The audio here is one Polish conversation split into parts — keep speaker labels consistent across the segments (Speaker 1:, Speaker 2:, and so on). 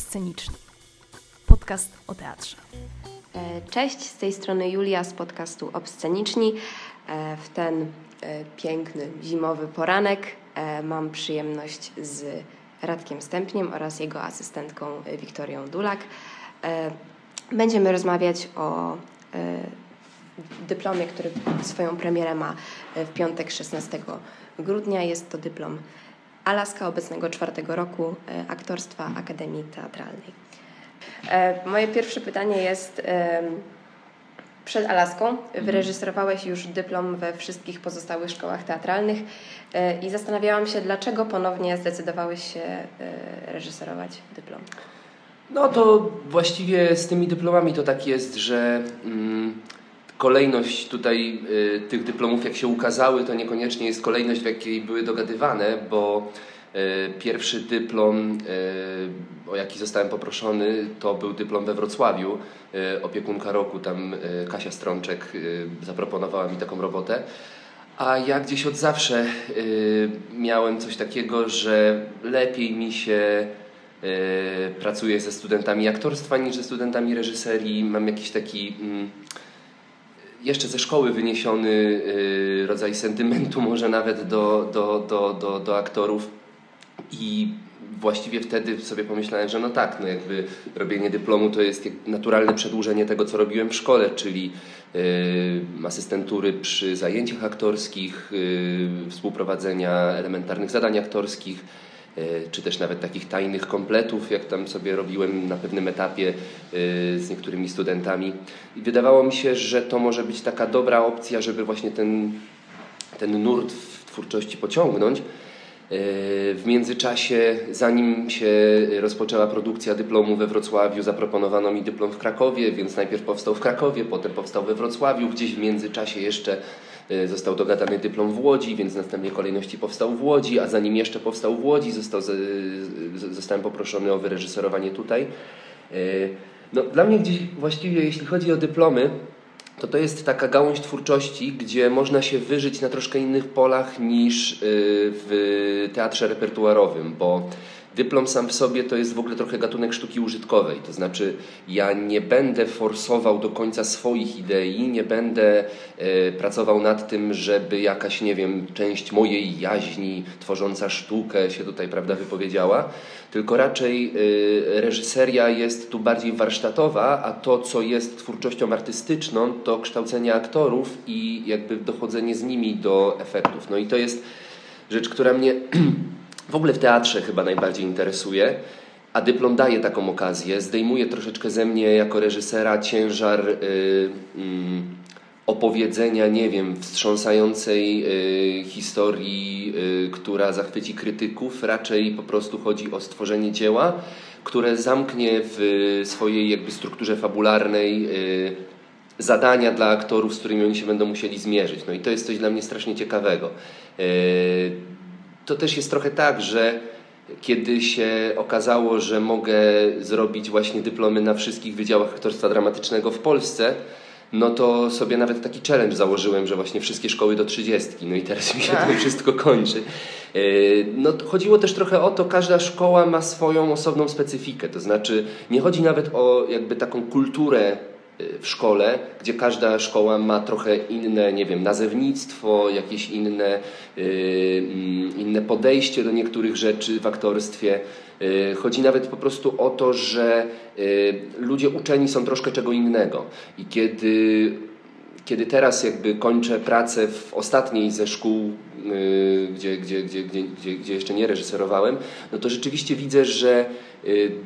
Speaker 1: Obsceniczni. Podcast o teatrze.
Speaker 2: E, cześć, z tej strony Julia z podcastu Obsceniczni. E, w ten e, piękny zimowy poranek mam przyjemność z Radkiem Stępniem oraz jego asystentką Wiktorią Dulak. Będziemy rozmawiać o dyplomie, który swoją premierę ma w piątek 16 grudnia. Jest to dyplom Alaska obecnego czwartego roku aktorstwa Akademii Teatralnej. E, moje pierwsze pytanie jest przed Alaską mhm. wyreżyserowałeś już dyplom we wszystkich pozostałych szkołach teatralnych e, i zastanawiałam się, dlaczego ponownie zdecydowałeś się e, reżyserować dyplom.
Speaker 3: No to właściwie z tymi dyplomami to tak jest, że mm, kolejność tutaj y, tych dyplomów, jak się ukazały, to niekoniecznie jest kolejność, w jakiej były dogadywane, bo E, pierwszy dyplom, e, o jaki zostałem poproszony, to był dyplom we Wrocławiu. E, opiekunka roku, tam Kasia Strączek zaproponowała mi taką robotę. A ja gdzieś od zawsze miałem coś takiego, że lepiej mi się pracuje ze studentami aktorstwa niż ze studentami reżyserii. Mam jakiś taki mm, jeszcze ze szkoły wyniesiony rodzaj sentymentu, może nawet do, do, do, do, do aktorów. I właściwie wtedy sobie pomyślałem, że no tak, no jakby robienie dyplomu to jest naturalne przedłużenie tego, co robiłem w szkole, czyli yy, asystentury przy zajęciach aktorskich, yy, współprowadzenia elementarnych zadań aktorskich, czy też nawet takich tajnych kompletów, jak tam sobie robiłem na pewnym etapie yy, z niektórymi studentami. I wydawało mi się, że to może być taka dobra opcja, żeby właśnie ten, ten nurt w twórczości pociągnąć. W międzyczasie, zanim się rozpoczęła produkcja dyplomu we Wrocławiu, zaproponowano mi dyplom w Krakowie, więc najpierw powstał w Krakowie, potem powstał we Wrocławiu. Gdzieś w międzyczasie jeszcze e, został dogadany dyplom w Łodzi, więc następnie kolejności powstał w Łodzi, a zanim jeszcze powstał w Łodzi, został, zostałem poproszony o wyreżyserowanie tutaj. E, no, dla mnie gdzieś właściwie, jeśli chodzi o dyplomy, to to jest taka gałąź twórczości, gdzie można się wyżyć na troszkę innych polach niż y, w teatrze repertuarowym, bo dyplom sam w sobie to jest w ogóle trochę gatunek sztuki użytkowej. To znaczy, ja nie będę forsował do końca swoich idei, nie będę e, pracował nad tym, żeby jakaś, nie wiem, część mojej jaźni tworząca sztukę się tutaj, prawda, wypowiedziała. Tylko raczej e, reżyseria jest tu bardziej warsztatowa, a to, co jest twórczością artystyczną, to kształcenie aktorów i jakby dochodzenie z nimi do efektów. No i to jest rzecz, która mnie w ogóle w teatrze chyba najbardziej interesuje, a dyplom daje taką okazję, zdejmuje troszeczkę ze mnie jako reżysera ciężar yy, yy, opowiedzenia, nie wiem, wstrząsającej yy, historii, y, która zachwyci krytyków. Raczej po prostu chodzi o stworzenie dzieła, które zamknie w swojej jakby strukturze fabularnej y, zadania dla aktorów, z którymi oni się będą musieli zmierzyć. No i to jest coś dla mnie strasznie ciekawego. To też jest trochę tak, że kiedy się okazało, że mogę zrobić właśnie dyplomy na wszystkich wydziałach aktorstwa dramatycznego w Polsce, no to sobie nawet taki challenge założyłem, że właśnie wszystkie szkoły do trzydziestki. No i teraz mi się to wszystko kończy. E, no, chodziło też trochę o to, każda szkoła ma swoją osobną specyfikę. To znaczy, nie chodzi nawet o jakby taką kulturę w szkole, gdzie każda szkoła ma trochę inne, nie wiem, nazewnictwo, jakieś inne, yy, inne podejście do niektórych rzeczy w aktorstwie. Yy, chodzi nawet po prostu o to, że yy, ludzie uczeni są troszkę czego innego. I kiedy, kiedy teraz jakby kończę pracę w ostatniej ze szkół, gdzie, gdzie, gdzie, gdzie, gdzie jeszcze nie reżyserowałem, no to rzeczywiście widzę, że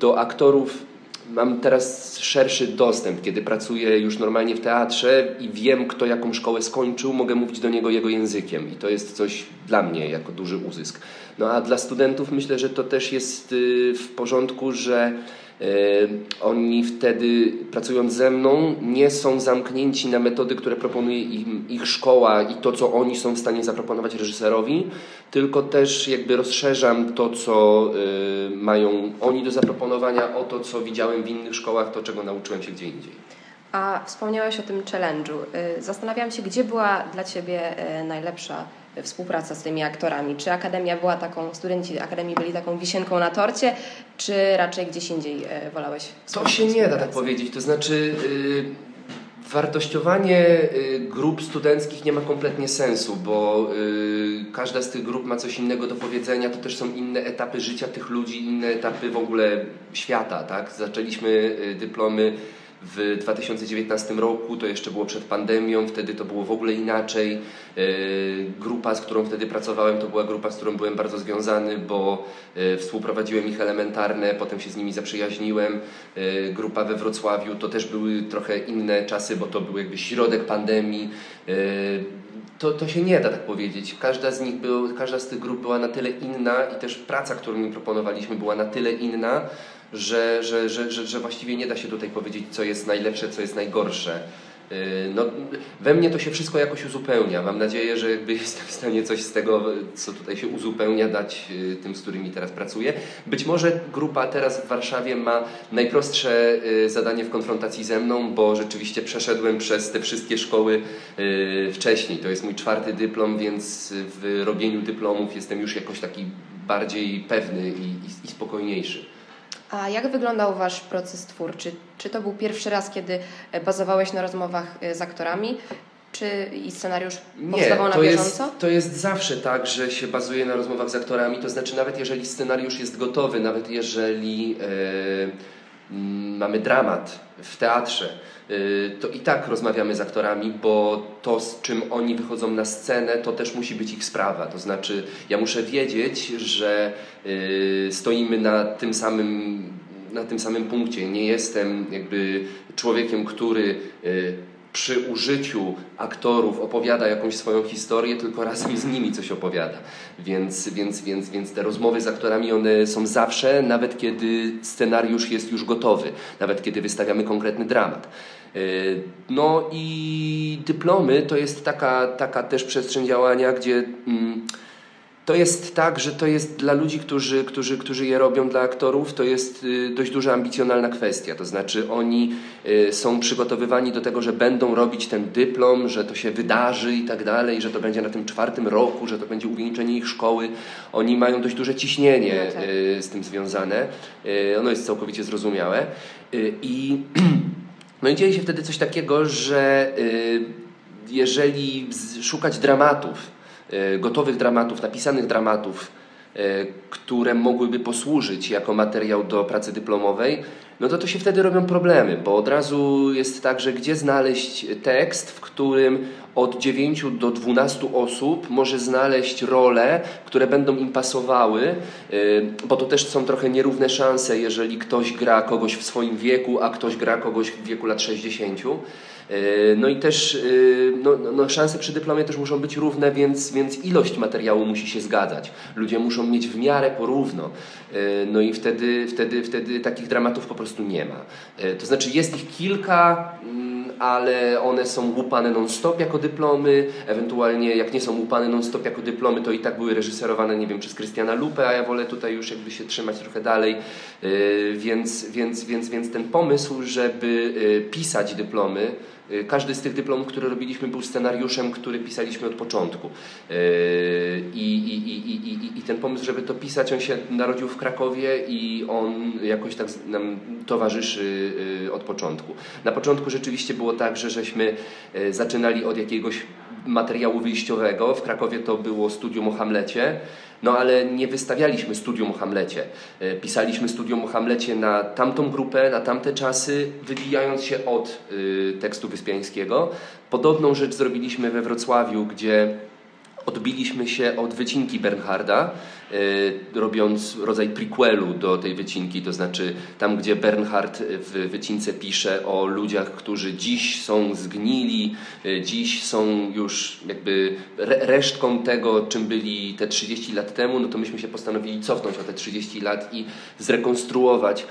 Speaker 3: do aktorów mam teraz szerszy dostęp, kiedy pracuję już normalnie w teatrze i wiem, kto jaką szkołę skończył, mogę mówić do niego jego językiem i to jest coś dla mnie jako duży uzysk. No a dla studentów myślę, że to też jest y, w porządku, że oni wtedy, pracując ze mną, nie są zamknięci na metody, które proponuje im ich szkoła i to, co oni są w stanie zaproponować reżyserowi, tylko też jakby rozszerzam to, co e, mają oni do zaproponowania, o to, co widziałem w innych szkołach, to, czego nauczyłem się gdzie indziej.
Speaker 2: A wspomniałeś o tym challenge'u. E, zastanawiam się, gdzie była dla Ciebie najlepsza współpraca z tymi aktorami? Czy Akademia była taką, studenci Akademii byli taką wisienką na torcie, czy raczej gdzieś indziej wolałeś
Speaker 3: To się nie da tak powiedzieć, to znaczy... Yy Wartościowanie y, grup studenckich nie ma kompletnie sensu, bo y, każda z tych grup ma coś innego do powiedzenia. To też są inne etapy życia tych ludzi, inne etapy w ogóle świata. Tak? Zaczęliśmy y, dyplomy w 2019 roku, to jeszcze było przed pandemią, wtedy to było w ogóle inaczej. E, grupa, z którą wtedy pracowałem, to była grupa, z którą byłem bardzo związany, bo e, współprowadziłem ich elementarne, potem się z nimi zaprzyjaźniłem. E, grupa we Wrocławiu to też były trochę inne czasy, bo to był jakby środek pandemii. To, to się nie da tak powiedzieć. Każda z nich był, każda z tych grup była na tyle inna i też praca, którą im proponowaliśmy była na tyle inna, że, że, że, że, że właściwie nie da się tutaj powiedzieć, co jest najlepsze, co jest najgorsze. Y, no, we mnie to się wszystko jakoś uzupełnia. Mam nadzieję, że jakby jestem w stanie coś z tego, co tutaj się uzupełnia, dać y, tym, z którymi teraz pracuję. Być może grupa teraz w Warszawie ma najprostsze y, zadanie w konfrontacji ze mną, bo rzeczywiście przeszedłem przez te wszystkie szkoły wcześniej. To jest mój czwarty dyplom, więc w robieniu dyplomów jestem już jakoś taki bardziej pewny i, i, i spokojniejszy.
Speaker 2: A jak wyglądał Wasz proces twórczy? Czy to był pierwszy raz, kiedy e, bazowałeś na rozmowach e, z aktorami? Czy i scenariusz powstawał
Speaker 3: Nie,
Speaker 2: na bieżąco?
Speaker 3: Jest, to jest zawsze tak, że się bazuje na rozmowach z aktorami. To znaczy, nawet jeżeli scenariusz jest gotowy, nawet jeżeli e, mamy dramat w teatrze, Y, to i tak rozmawiamy z aktorami, bo to, z czym oni wychodzą na scenę, to też musi być ich sprawa. To znaczy, ja muszę wiedzieć, że y, stoimy na tym samym, na tym samym punkcie. Nie jestem jakby człowiekiem, który y, przy użyciu aktorów opowiada jakąś swoją historię, tylko razem z nimi coś opowiada. Więc, więc, więc, więc te rozmowy z aktorami one są zawsze, nawet kiedy scenariusz jest już gotowy, nawet kiedy wystawiamy konkretny dramat. E, no i dyplomy to jest taka, taka też przestrzeń działania, gdzie. Mm, to jest tak, że to jest dla ludzi, którzy, którzy, którzy je robią, dla aktorów, to jest y, dość duża ambicjonalna kwestia. To znaczy oni y, są przygotowywani do tego, że będą robić ten dyplom, że to się wydarzy i tak dalej, że to będzie na tym czwartym roku, że to będzie uwieńczenie ich szkoły. Oni mają dość duże ciśnienie no tak. Y, z tym związane. Ono jest całkowicie zrozumiałe. I, no i dzieje się wtedy coś takiego, że jeżeli szukać dramatów, gotowych dramatów, napisanych dramatów, e, które mogłyby posłużyć jako materiał do pracy dyplomowej, no to to się wtedy robią problemy, bo od razu jest tak, że gdzie znaleźć tekst, w którym od 9 do 12 osób może znaleźć role, które będą im pasowały, e, bo to też są trochę nierówne szanse, jeżeli ktoś gra kogoś w swoim wieku, a ktoś gra kogoś w wieku lat 60. E, no i też e, no, no, no, szanse przy dyplomie też muszą być równe, więc, więc ilość materiału musi się zgadzać. Ludzie muszą mieć w miarę porówno. E, no i wtedy, wtedy, wtedy takich dramatów po prostu nie ma. To znaczy jest ich kilka, mm, ale one są łupane non-stop jako dyplomy, ewentualnie jak nie są łupane non-stop jako dyplomy, to i tak były reżyserowane, nie wiem, przez Krystiana Lupę, a ja wolę tutaj już jakby się trzymać trochę dalej, więc, więc, więc, więc ten pomysł, żeby pisać dyplomy, Y, każdy z tych dyplomów, które robiliśmy, był scenariuszem, który pisaliśmy od początku. Y, I, i, i, i, i ten pomysł, żeby to pisać, on się narodził w Krakowie i on jakoś tak nam towarzyszy y, od początku. Na początku rzeczywiście było tak, że żeśmy zaczynali od jakiegoś materiału wyjściowego. W Krakowie to było studium o Hamlecie. No ale nie wystawialiśmy studium o Hamlecie. E, pisaliśmy studium o Hamlecie na tamtą grupę, na tamte czasy, wybijając się od y, tekstu Wyspiańskiego. Podobną rzecz zrobiliśmy we Wrocławiu, gdzie odbiliśmy się od wycinki Bernharda, e, robiąc rodzaj prequelu do tej wycinki, to znaczy tam, gdzie Bernhard w wycince pisze o ludziach, którzy dziś są zgnili, e, dziś są już jakby resztką tego, czym byli te 30 lat temu, no to myśmy się postanowili cofnąć o te 30 lat i zrekonstruować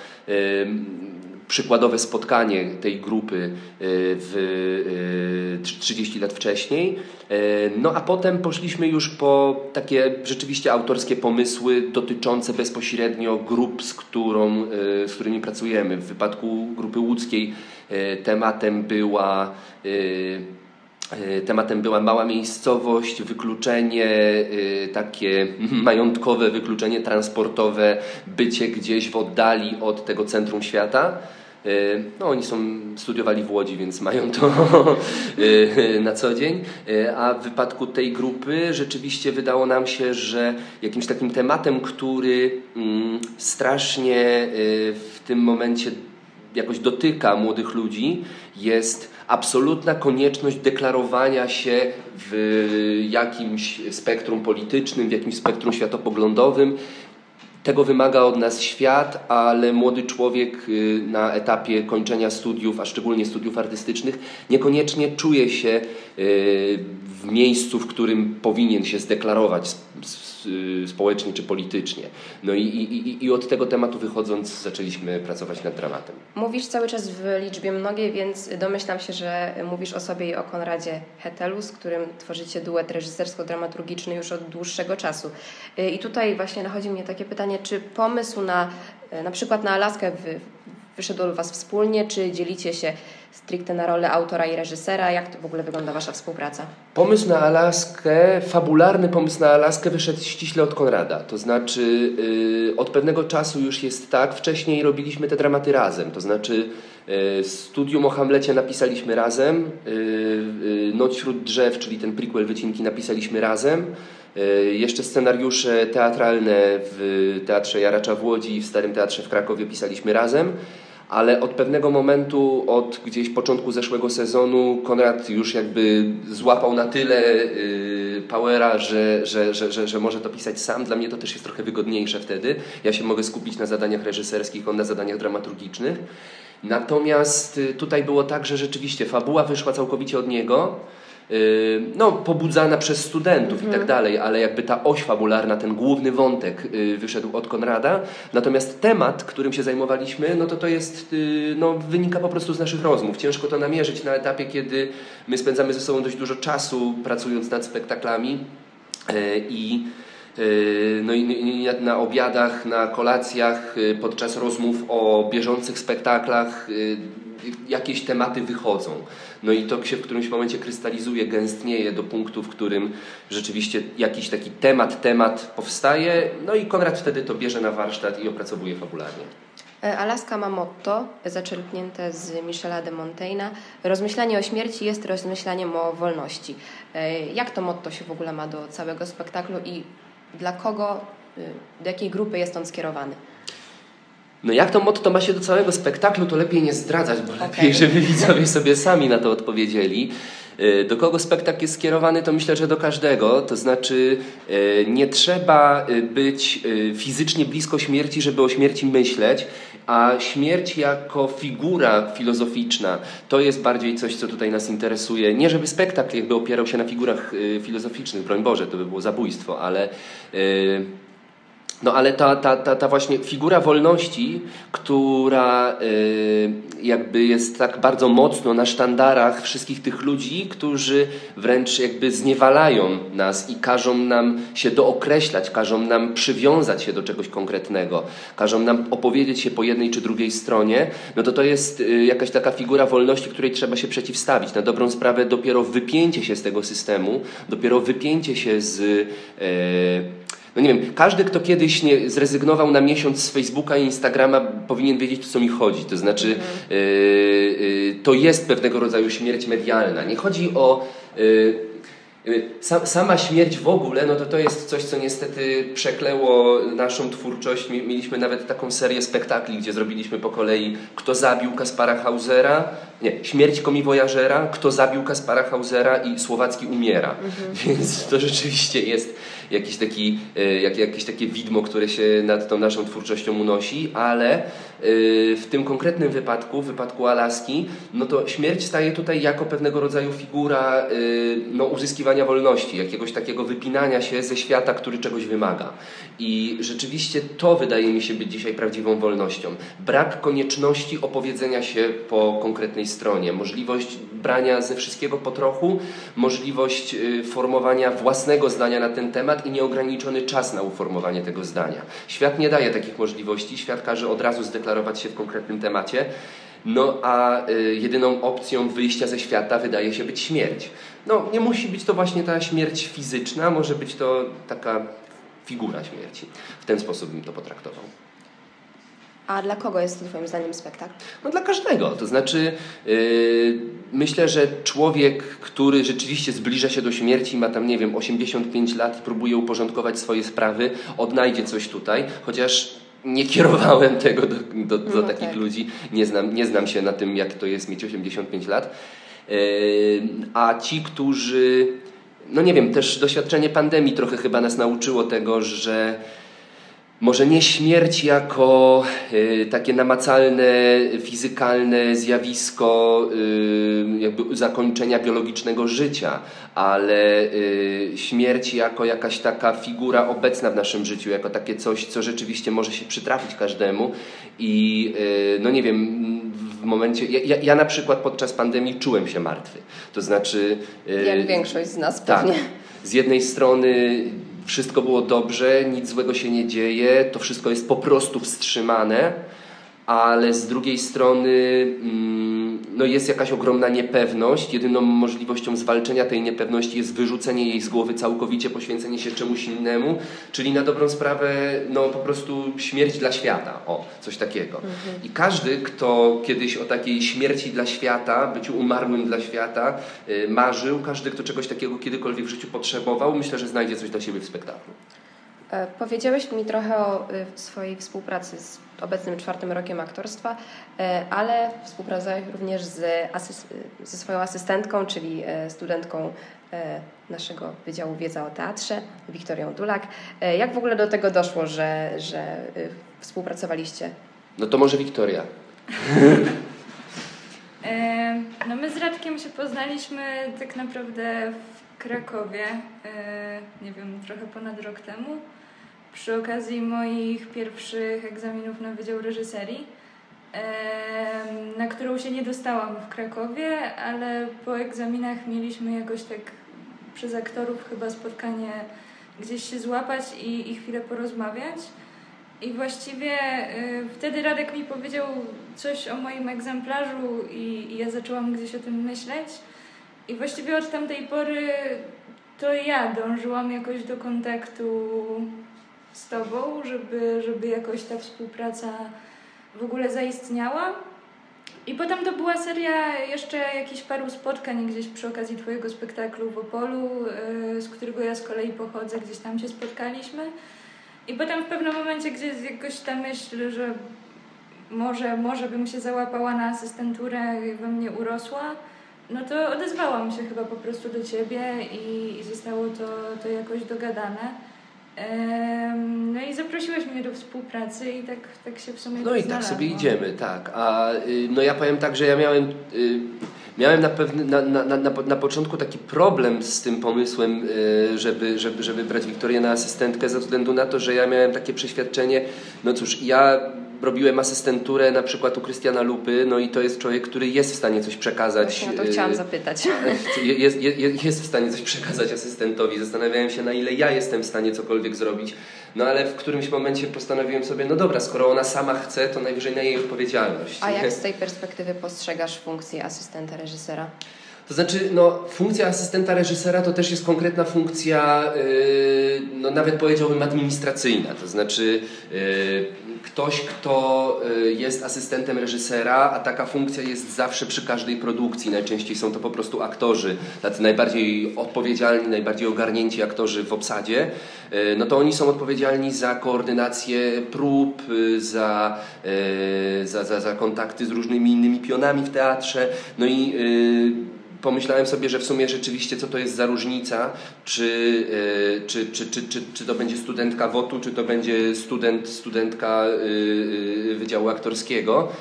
Speaker 3: przykładowe spotkanie tej grupy e, w 30 e, lat wcześniej. E, no a potem poszliśmy już po takie rzeczywiście autorskie pomysły dotyczące bezpośrednio grup, z, którą, z którymi pracujemy. W wypadku grupy łódzkiej tematem była tematem była mała miejscowość, wykluczenie e, takie majątkowe, wykluczenie transportowe, bycie gdzieś w oddali od tego centrum świata. E, no, oni są, studiowali w Łodzi, więc mają to na co dzień. A w wypadku tej grupy rzeczywiście wydało nam się, że jakimś takim tematem, który mm, strasznie w tym momencie jakoś dotyka młodych ludzi, jest absolutna konieczność deklarowania się w jakimś spektrum politycznym, w jakimś spektrum światopoglądowym. Tego wymaga od nas świat, ale młody człowiek y, na etapie kończenia studiów, a szczególnie studiów artystycznych, niekoniecznie czuje się y, w miejscu, w którym powinien się zdeklarować społecznie czy politycznie. No i, i, i od tego tematu wychodząc zaczęliśmy pracować nad dramatem.
Speaker 2: Mówisz cały czas w liczbie mnogiej, więc domyślam się, że mówisz o sobie i o Konradzie Hetelu, z którym tworzycie duet reżysersko-dramaturgiczny już od dłuższego czasu. Y, I tutaj właśnie nachodzi mnie takie pytanie, czy pomysł na na przykład na Alaskę wyszedł u Was wspólnie, czy dzielicie się stricte na rolę autora i reżysera? Jak to w ogóle wygląda Wasza współpraca?
Speaker 3: Pomysł na Alaskę, fabularny pomysł na Alaskę wyszedł ściśle od Konrada. To znaczy yy, od pewnego czasu już jest tak, wcześniej robiliśmy te dramaty razem. To znaczy yy, studium o Hamlecie napisaliśmy razem, yy, Noc wśród drzew, czyli ten prequel wycinki napisaliśmy razem. Yy, jeszcze scenariusze teatralne w Teatrze Jaracza w Łodzi i w Starym Teatrze w Krakowie pisaliśmy razem ale od pewnego momentu, od gdzieś początku zeszłego sezonu, Konrad już jakby złapał na tyle yy, powera, że, że, że, że, że może to pisać sam. Dla mnie to też jest trochę wygodniejsze wtedy. Ja się mogę skupić na zadaniach reżyserskich, on na zadaniach dramaturgicznych. Natomiast y, tutaj było tak, że rzeczywiście fabuła wyszła całkowicie od niego. Y, no, pobudzana przez studentów i tak mhm. dalej, ale jakby ta oś fabularna, ten główny wątek y, wyszedł od Konrada. Natomiast temat, którym się zajmowaliśmy, no to to jest, y, no, wynika po prostu z naszych rozmów. Ciężko to namierzyć na etapie, kiedy my spędzamy ze sobą dość dużo czasu pracując nad spektaklami i no i na obiadach, na kolacjach, podczas rozmów o bieżących spektaklach jakieś tematy wychodzą. No i to się w którymś momencie krystalizuje, gęstnieje do punktu, w którym rzeczywiście jakiś taki temat, temat powstaje, no i Konrad wtedy to bierze na warsztat i opracowuje fabularnie.
Speaker 2: E, Alaska ma motto zaczerpnięte z Michela de Montaigne. Rozmyślanie o śmierci jest rozmyślaniem o wolności. E, jak to motto się w ogóle ma do całego spektaklu i dla kogo, e, do jakiej grupy jest on skierowany?
Speaker 3: No jak to motto ma się do całego spektaklu, to lepiej nie zdradzać, bo okay. lepiej, żeby widzowie sobie sami na to odpowiedzieli. E, do kogo spektakl jest skierowany, to myślę, że do każdego. To znaczy, e, nie trzeba e, być fizycznie blisko śmierci, żeby o śmierci myśleć, a śmierć jako figura filozoficzna to jest bardziej coś, co tutaj nas interesuje. Nie, żeby spektakl jakby opierał się na figurach filozoficznych, broń Boże, to by było zabójstwo, ale. No ale ta, ta, ta, ta właśnie figura wolności, która y, jakby jest tak bardzo mocno na sztandarach wszystkich tych ludzi, którzy wręcz jakby zniewalają nas i każą nam się dookreślać, każą nam przywiązać się do czegoś konkretnego, każą nam opowiedzieć się po jednej czy drugiej stronie, no to to jest y, jakaś taka figura wolności, której trzeba się przeciwstawić. Na dobrą sprawę dopiero wypięcie się z tego systemu, dopiero wypięcie się z... Y, no nie wiem, każdy, kto kiedyś nie zrezygnował na miesiąc z Facebooka i Instagrama, powinien wiedzieć, o co mi chodzi. To znaczy, mhm. y, y, to jest pewnego rodzaju śmierć medialna. Nie chodzi o. Y, sama śmierć w ogóle, no to to jest coś, co niestety przekleło naszą twórczość. Mieliśmy nawet taką serię spektakli, gdzie zrobiliśmy po kolei Kto zabił Kaspara Hausera, nie, Śmierć komiwojażera, Kto zabił Kaspara Hausera i Słowacki umiera. Mhm. Więc to rzeczywiście jest jakiś taki, e, jak, jakieś takie widmo, które się nad tą naszą twórczością unosi, ale w tym konkretnym wypadku, w wypadku Alaski, no to śmierć staje tutaj jako pewnego rodzaju figura e, no, uzyskiwania wolności, jakiegoś takiego wypinania się ze świata, który czegoś wymaga. I rzeczywiście to wydaje mi się być dzisiaj prawdziwą wolnością. Brak konieczności opowiedzenia się po konkretnej stronie, możliwość brania ze wszystkiego po trochu, możliwość formowania własnego zdania na ten temat i nieograniczony czas na uformowanie tego zdania. Świat nie daje takich możliwości, świat każe od razu zdeklarować się w konkretnym temacie. no a y, jedyną opcją wyjścia ze świata wydaje się być śmierć. No nie musi być to właśnie ta śmierć fizyczna, może być to taka figura śmierci. W ten sposób bym to potraktował.
Speaker 2: A dla kogo jest to Twoim zdaniem spektakl?
Speaker 3: No dla każdego. To znaczy, yy, myślę, że człowiek, który rzeczywiście zbliża się do śmierci, ma tam, nie wiem, 85 lat i próbuje uporządkować swoje sprawy, odnajdzie coś tutaj, chociaż nie kierowałem tego do, do, do no, takich tak. ludzi. Nie znam, nie znam się na tym, jak to jest mieć 85 lat. A ci, którzy, no nie wiem, też doświadczenie pandemii trochę chyba nas nauczyło tego, że może nie śmierć jako y, takie namacalne, fizykalne zjawisko y, jakby zakończenia biologicznego życia, ale y, śmierć jako jakaś taka figura obecna w naszym życiu, jako takie coś, co rzeczywiście może się przytrafić każdemu. I no nie wiem, w momencie, ja, ja, na przykład podczas pandemii czułem się martwy, to znaczy...
Speaker 2: Jak większość z nas tak, pewnie.
Speaker 3: Z jednej strony wszystko było dobrze, nic złego się nie dzieje, to wszystko jest po prostu wstrzymane, ale z drugiej strony mm, no jest jakaś ogromna niepewność. Jedyną możliwością zwalczenia tej niepewności jest wyrzucenie jej z głowy całkowicie, poświęcenie się czemuś innemu, czyli na dobrą sprawę no po prostu śmierć dla świata, o, coś takiego. Mhm. I każdy, kto kiedyś o takiej śmierci dla świata, byciu umarłym dla świata yy, marzył, każdy, kto czegoś takiego kiedykolwiek w życiu potrzebował, myślę, że znajdzie coś dla siebie w spektaklu.
Speaker 2: E, powiedziałeś mi trochę o y, swojej współpracy z obecnym czwartym rokiem aktorstwa, e, ale współpracowałeś również z ze swoją asystentką, czyli e, studentką naszego Wydziału Wiedza o Teatrze, Wiktorią Dulak. Jak w ogóle do tego doszło, że, że y, współpracowaliście?
Speaker 3: No to może Wiktoria.
Speaker 4: No my z Radkiem się poznaliśmy tak naprawdę w Krakowie, nie wiem, trochę ponad rok temu przy okazji moich pierwszych egzaminów na Wydział Reżyserii, na którą się nie dostałam w Krakowie, ale po egzaminach mieliśmy jakoś tak przez aktorów chyba spotkanie gdzieś się złapać i, i chwilę porozmawiać. I właściwie y, wtedy Radek mi powiedział coś o moim egzemplarzu i, i ja zaczęłam gdzieś o tym myśleć. I właściwie od tamtej pory to ja dążyłam jakoś do kontaktu z Tobą, żeby, żeby jakoś ta współpraca w ogóle zaistniała. I potem to była seria jeszcze jakichś paru spotkań gdzieś przy okazji Twojego spektaklu w Opolu, yy, z którego ja z kolei pochodzę, gdzieś tam się spotkaliśmy. I potem w pewnym momencie gdzieś jakoś ta myśl, że może, może bym się załapała na asystenturę, we mnie urosła, no to odezwałam się chyba po prostu do Ciebie i, i zostało to, to jakoś dogadane. No i zaprosiłeś mnie do współpracy i tak, tak się w sumie
Speaker 3: No i tak sobie idziemy, tak. A y, no ja powiem tak, że ja miałem, y, miałem na, pewny, na, na, na, na początku taki problem z tym pomysłem, y, żeby, żeby, żeby brać Wiktorię na asystentkę ze względu na to, że ja miałem takie przeświadczenie, no cóż, ja robiłem asystenturę na przykład u Krystiana Lupy, no i to jest człowiek, który jest w stanie coś przekazać.
Speaker 2: Właśnie o to chciałam zapytać.
Speaker 3: Jest, jest, jest w stanie coś przekazać asystentowi. Zastanawiałem się, na ile ja jestem w stanie cokolwiek zrobić. No ale w którymś momencie postanowiłem sobie, no dobra, skoro ona sama chce, to najwyżej na jej odpowiedzialność.
Speaker 2: A jak z tej perspektywy postrzegasz funkcję asystenta reżysera?
Speaker 3: To znaczy, no, funkcja asystenta reżysera to też jest konkretna funkcja, yy, no, nawet powiedziałbym administracyjna. To znaczy, yy, ktoś, kto y, jest asystentem reżysera, a taka funkcja jest zawsze przy każdej produkcji. Najczęściej są to po prostu aktorzy, tacy najbardziej odpowiedzialni, najbardziej ogarnięci aktorzy w obsadzie. Y, no to oni są odpowiedzialni za koordynację prób, y, za, za, za, za kontakty z różnymi innymi pionami w teatrze. No i pomyślałem sobie, że w sumie rzeczywiście co to jest za różnica, czy, e, czy, czy, czy, czy, czy to będzie studentka WOT-u, czy to będzie student, studentka e, e, Wydziału Aktorskiego.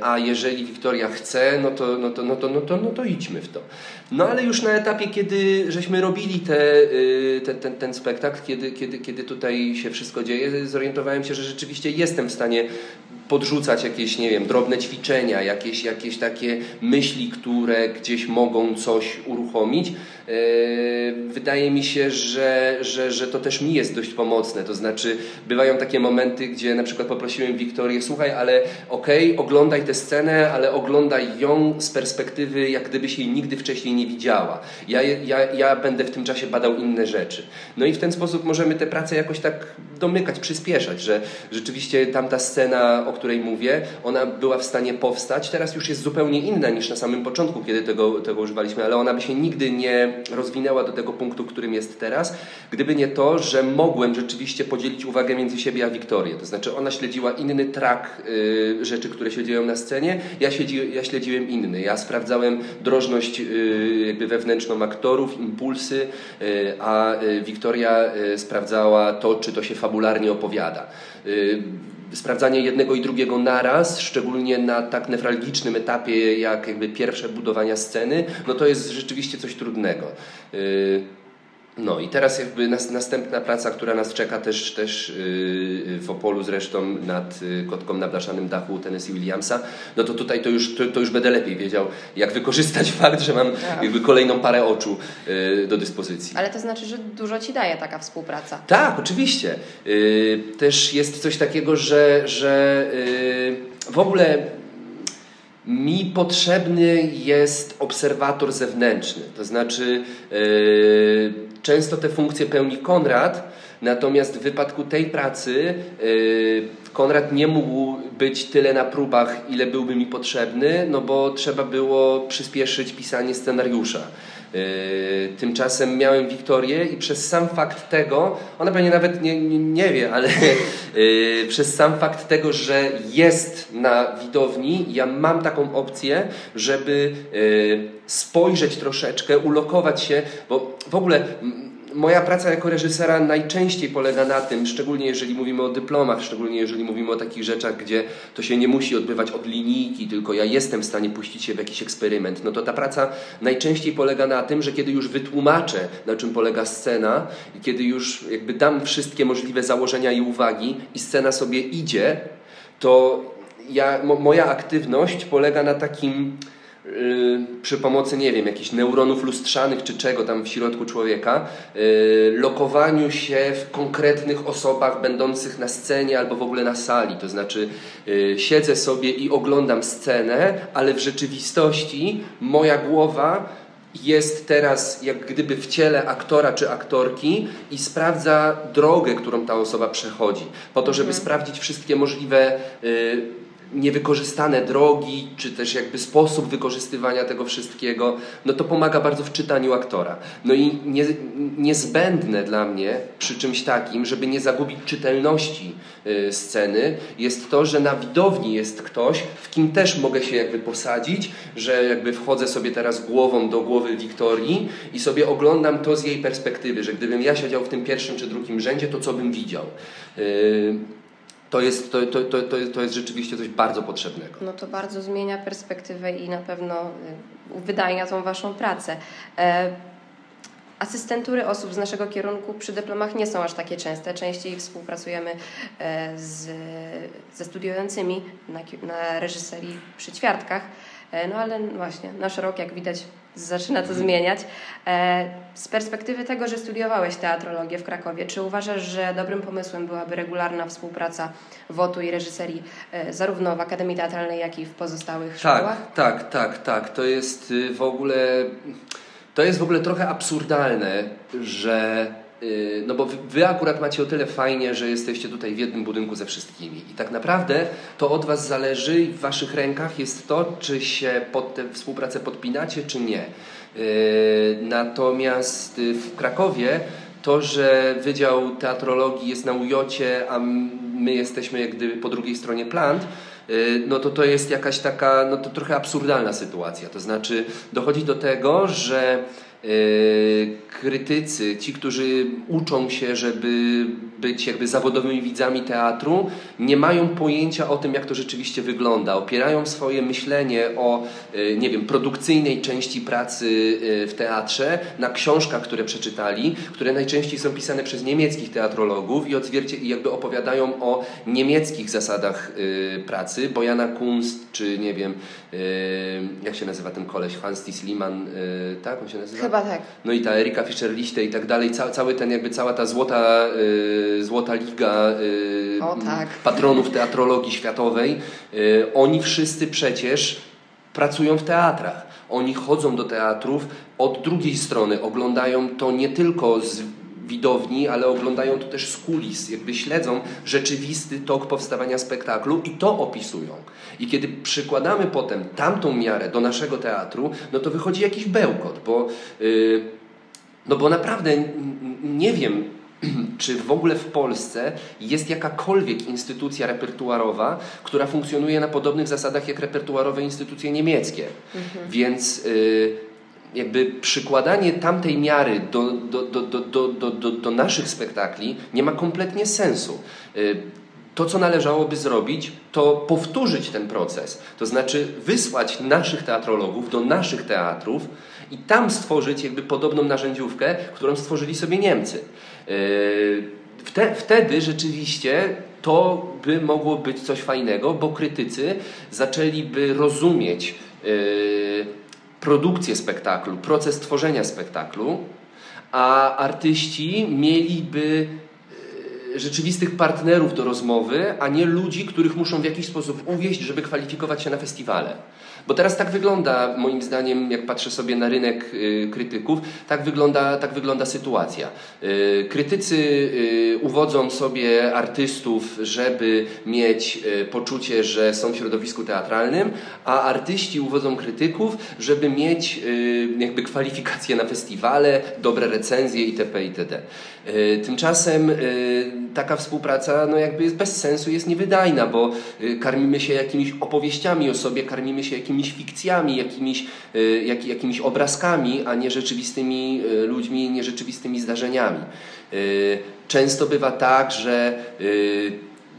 Speaker 3: A jeżeli Wiktoria chce, no to, no, to, no, to, no, to, no to idźmy w to. No ale już na etapie, kiedy żeśmy robili te, te, ten, ten spektakl, kiedy, kiedy, kiedy tutaj się wszystko dzieje, zorientowałem się, że rzeczywiście jestem w stanie podrzucać jakieś, nie wiem, drobne ćwiczenia, jakieś, jakieś takie myśli, które gdzieś mogą coś uruchomić. Wydaje mi się, że, że, że to też mi jest dość pomocne. To znaczy, bywają takie momenty, gdzie na przykład poprosiłem Wiktorię, słuchaj, ale okej, okay, oglądaj tę scenę, ale oglądaj ją z perspektywy, jak gdybyś jej nigdy wcześniej nie widziała. Ja, ja, ja będę w tym czasie badał inne rzeczy. No i w ten sposób możemy tę pracę jakoś tak domykać, przyspieszać, że rzeczywiście tamta scena, o której mówię, ona była w stanie powstać. Teraz już jest zupełnie inna niż na samym początku, kiedy tego, tego używaliśmy, ale ona by się nigdy nie rozwinęła do tego punktu, którym jest teraz, gdyby nie to, że mogłem rzeczywiście podzielić uwagę między siebie a Wiktorię. To znaczy ona śledziła inny trak y, rzeczy, które się dzieją na scenie, ja, siedzi, ja śledziłem inny. Ja sprawdzałem drożność y, jakby wewnętrzną aktorów, impulsy, y, a y, Wiktoria y, sprawdzała to, czy to się fabularnie opowiada. Y, sprawdzanie jednego i drugiego naraz, szczególnie na tak newralgicznym etapie jak jakby pierwsze budowania sceny, no to jest rzeczywiście coś trudnego. Y, no i teraz jakby nas, następna praca, która nas czeka też, też yy, w Opolu zresztą nad yy, Kotką na blaszanym dachu Tennessee Williamsa, no to tutaj to już, to, to, już będę lepiej wiedział, jak wykorzystać fakt, że mam tak. jakby kolejną parę oczu yy, do dyspozycji.
Speaker 2: Ale to znaczy, że dużo Ci daje taka współpraca.
Speaker 3: Tak, oczywiście. Yy, też jest coś takiego, że, że yy, w ogóle mi potrzebny jest obserwator zewnętrzny. To znaczy, yy, często te funkcje pełni Konrad, natomiast w wypadku tej pracy yy, Konrad nie mógł być tyle na próbach, ile byłby mi potrzebny, no bo trzeba było przyspieszyć pisanie scenariusza. Yy, tymczasem miałem Wiktorię i przez sam fakt tego, ona pewnie nawet nie, nie, nie wie, ale yy, przez sam fakt tego, że jest na widowni, ja mam taką opcję, żeby yy, spojrzeć troszeczkę, ulokować się, bo w ogóle moja praca jako reżysera najczęściej polega na tym, szczególnie jeżeli mówimy o dyplomach, szczególnie jeżeli mówimy o takich rzeczach, gdzie to się nie musi odbywać od linijki, tylko ja jestem w stanie puścić się w jakiś eksperyment. No to ta praca najczęściej polega na tym, że kiedy już wytłumaczę, na czym polega scena i kiedy już jakby dam wszystkie możliwe założenia i uwagi i scena sobie idzie, to ja, moja aktywność polega na takim przy pomocy, nie wiem, jakichś neuronów lustrzanych czy czego tam w środku człowieka, y, lokowaniu się w konkretnych osobach będących na scenie albo w ogóle na sali. To znaczy, y, siedzę sobie i oglądam scenę, ale w rzeczywistości moja głowa jest teraz jak gdyby w ciele aktora czy aktorki i sprawdza drogę, którą ta osoba przechodzi, po to, żeby mhm. sprawdzić wszystkie możliwe niewykorzystane drogi, czy też jakby sposób wykorzystywania tego wszystkiego, no to pomaga bardzo w czytaniu aktora. No i nie, niezbędne dla mnie przy czymś takim, żeby nie zagubić czytelności y, sceny, jest to, że na widowni jest ktoś, w kim też mogę się jakby posadzić, że jakby wchodzę sobie teraz głową do głowy Wiktorii i sobie oglądam to z jej perspektywy, że gdybym ja siedział w tym pierwszym czy drugim rzędzie, to co bym widział. Y, to jest, to, to, to, to jest rzeczywiście coś bardzo potrzebnego.
Speaker 2: No to bardzo zmienia perspektywę i na pewno y, wydajnia tą Waszą pracę. E, asystentury osób z naszego kierunku przy dyplomach nie są aż takie częste. Częściej współpracujemy e, z, ze studiującymi na, na reżyserii przy ćwiartkach. E, no ale właśnie, nasz rok, jak widać, zaczyna to zmieniać. E, z perspektywy tego, że studiowałeś teatrologię w Krakowie, czy uważasz, że dobrym pomysłem byłaby regularna współpraca WOTU i reżyserii e, zarówno w Akademii Teatralnej, jak i w pozostałych
Speaker 3: tak,
Speaker 2: szkołach?
Speaker 3: Tak, tak, tak. To jest y, w ogóle to jest w ogóle trochę absurdalne, że no bo wy akurat macie o tyle fajnie, że jesteście tutaj w jednym budynku ze wszystkimi. I tak naprawdę to od was zależy w waszych rękach jest to, czy się pod tę współpracę podpinacie, czy nie. Y, natomiast y, w Krakowie to, że Wydział Teatrologii jest na ujocie, a my jesteśmy jak gdyby po drugiej stronie plant, no to to jest jakaś taka, no to trochę absurdalna sytuacja. To znaczy dochodzi do tego, że krytycy, ci, którzy uczą się, żeby być jakby zawodowymi widzami teatru, nie mają pojęcia o tym, jak to rzeczywiście wygląda. Opierają swoje myślenie o, y, nie wiem, produkcyjnej części pracy y, w teatrze na książkach, które przeczytali, które najczęściej są pisane przez niemieckich teatrologów i, odzwierci- jakby opowiadają o niemieckich zasadach y, pracy. Bojana Kunst, czy nie wiem, jak się nazywa ten koleś, Hans Liman, y, tak on się nazywa?
Speaker 2: Chyba tak.
Speaker 3: No i ta Erika Fischer-Lichte i tak dalej, ca, cały ten jakby cała ta złota, złota liga y,
Speaker 2: O, tak.
Speaker 3: patronów teatrologii światowej, y, oni wszyscy przecież pracują w teatrach. Oni chodzą do teatrów od drugiej strony, oglądają to nie tylko z widowni, ale oglądają to też z kulis, jakby śledzą rzeczywisty tok powstawania spektaklu i to opisują. I kiedy przykładamy potem tamtą miarę do naszego teatru, no to wychodzi jakiś bełkot, bo, yy, no bo naprawdę nie wiem, czy w ogóle w Polsce jest jakakolwiek instytucja repertuarowa, która funkcjonuje na podobnych zasadach jak repertuarowe instytucje niemieckie. Więc y, jakby przykładanie tamtej miary do, do, do, do, do, do, do, do naszych spektakli nie ma kompletnie sensu. Y, to, co należałoby zrobić, to powtórzyć ten proces. To znaczy wysłać naszych teatrologów do naszych teatrów i tam stworzyć jakby podobną narzędziówkę, którą stworzyli sobie Niemcy. Yy, Wte, wtedy rzeczywiście to by mogło być coś fajnego, bo krytycy zaczęliby rozumieć yy, produkcję spektaklu, proces tworzenia spektaklu, a artyści mieliby e, rzeczywistych partnerów do rozmowy, a nie ludzi, których muszą w jakiś sposób uwieść, żeby kwalifikować się na festiwale. Bo teraz tak wygląda, moim zdaniem, jak patrzę sobie na rynek y, krytyków, tak wygląda, tak wygląda sytuacja. Y, krytycy y, uwodzą sobie artystów, żeby mieć poczucie, że są w środowisku teatralnym, a artyści uwodzą krytyków, żeby mieć jakby kwalifikacje na festiwale, dobre recenzje itp. itd. Tymczasem taka współpraca no jakby jest bez sensu, jest niewydajna, bo karmimy się jakimiś opowieściami o sobie, karmimy się jakimiś fikcjami, jakimiś, y, jak, jakimiś obrazkami, a nie rzeczywistymi y, ludźmi, nie rzeczywistymi zdarzeniami. Y, Często bywa tak, że